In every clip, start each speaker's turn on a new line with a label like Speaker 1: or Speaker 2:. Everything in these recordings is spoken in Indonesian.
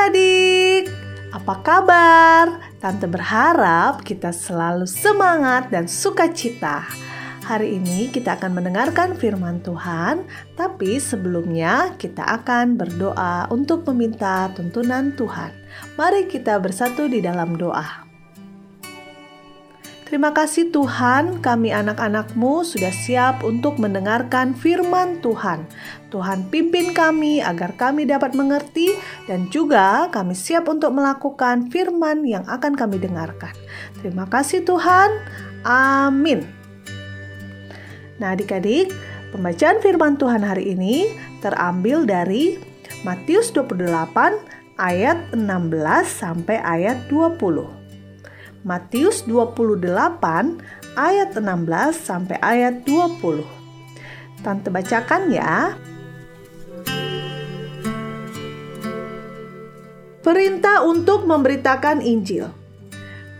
Speaker 1: adik-adik, apa kabar? Tante berharap kita selalu semangat dan sukacita. Hari ini kita akan mendengarkan firman Tuhan, tapi sebelumnya kita akan berdoa untuk meminta tuntunan Tuhan. Mari kita bersatu di dalam doa. Terima kasih Tuhan, kami anak-anakmu sudah siap untuk mendengarkan firman Tuhan. Tuhan pimpin kami agar kami dapat mengerti dan juga kami siap untuk melakukan firman yang akan kami dengarkan. Terima kasih Tuhan. Amin. Nah adik-adik, pembacaan firman Tuhan hari ini terambil dari Matius 28 ayat 16 sampai ayat 20. Matius 28 ayat 16 sampai ayat 20. Tante bacakan ya. Perintah untuk memberitakan Injil.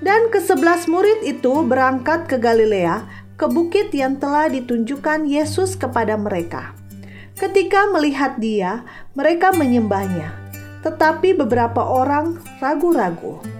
Speaker 1: Dan kesebelas murid itu berangkat ke Galilea, ke bukit yang telah ditunjukkan Yesus kepada mereka. Ketika melihat dia, mereka menyembahnya. Tetapi beberapa orang ragu-ragu.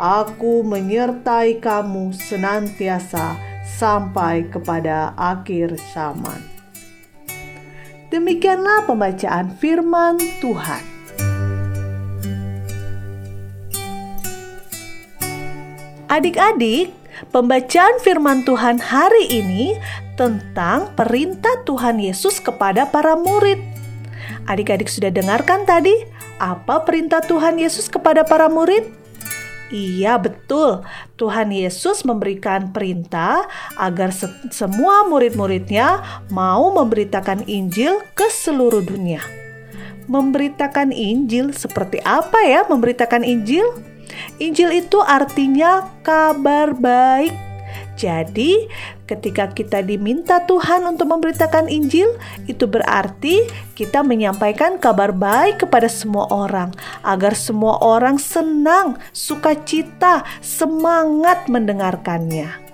Speaker 1: Aku menyertai kamu senantiasa sampai kepada akhir zaman. Demikianlah pembacaan firman Tuhan. Adik-adik, pembacaan firman Tuhan hari ini tentang perintah Tuhan Yesus kepada para murid. Adik-adik sudah dengarkan tadi apa perintah Tuhan Yesus kepada para murid? Iya, betul. Tuhan Yesus memberikan perintah agar se semua murid-muridnya mau memberitakan Injil ke seluruh dunia. Memberitakan Injil seperti apa ya? Memberitakan Injil? Injil itu artinya kabar baik jadi, ketika kita diminta Tuhan untuk memberitakan Injil, itu berarti kita menyampaikan kabar baik kepada semua orang, agar semua orang senang, sukacita, semangat mendengarkannya.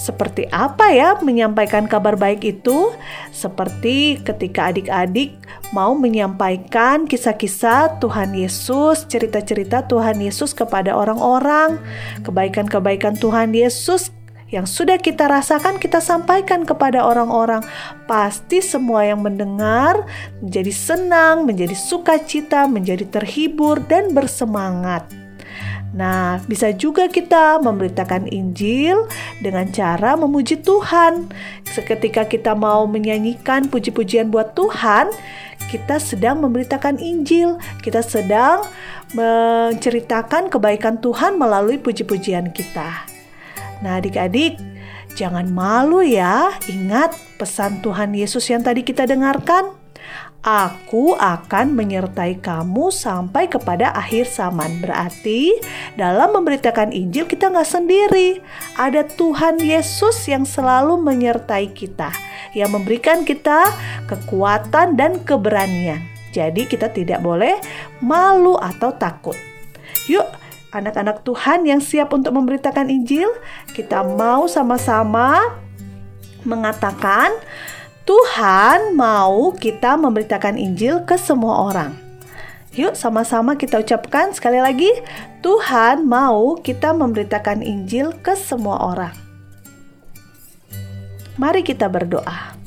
Speaker 1: Seperti apa ya menyampaikan kabar baik itu? Seperti ketika adik-adik mau menyampaikan kisah-kisah Tuhan Yesus, cerita-cerita Tuhan Yesus kepada orang-orang, kebaikan-kebaikan Tuhan Yesus yang sudah kita rasakan kita sampaikan kepada orang-orang. Pasti semua yang mendengar menjadi senang, menjadi sukacita, menjadi terhibur dan bersemangat. Nah, bisa juga kita memberitakan Injil dengan cara memuji Tuhan. Seketika kita mau menyanyikan puji-pujian buat Tuhan, kita sedang memberitakan Injil, kita sedang menceritakan kebaikan Tuhan melalui puji-pujian kita. Nah, adik-adik, jangan malu ya. Ingat pesan Tuhan Yesus yang tadi kita dengarkan. Aku akan menyertai kamu sampai kepada akhir zaman. Berarti dalam memberitakan Injil kita nggak sendiri. Ada Tuhan Yesus yang selalu menyertai kita. Yang memberikan kita kekuatan dan keberanian. Jadi kita tidak boleh malu atau takut. Yuk anak-anak Tuhan yang siap untuk memberitakan Injil, kita mau sama-sama mengatakan Tuhan mau kita memberitakan Injil ke semua orang. Yuk sama-sama kita ucapkan sekali lagi, Tuhan mau kita memberitakan Injil ke semua orang. Mari kita berdoa.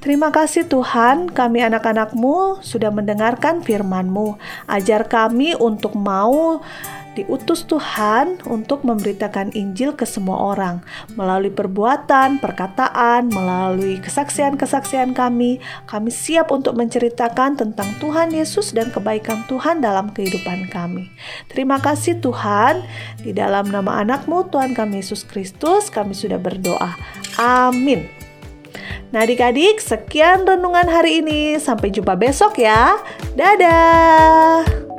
Speaker 1: Terima kasih Tuhan, kami anak-anakmu sudah mendengarkan firman-Mu. Ajar kami untuk mau diutus Tuhan untuk memberitakan Injil ke semua orang melalui perbuatan, perkataan, melalui kesaksian-kesaksian kami. Kami siap untuk menceritakan tentang Tuhan Yesus dan kebaikan Tuhan dalam kehidupan kami. Terima kasih Tuhan, di dalam nama anakmu Tuhan kami Yesus Kristus kami sudah berdoa. Amin. Nah adik-adik sekian renungan hari ini. Sampai jumpa besok ya. Dadah.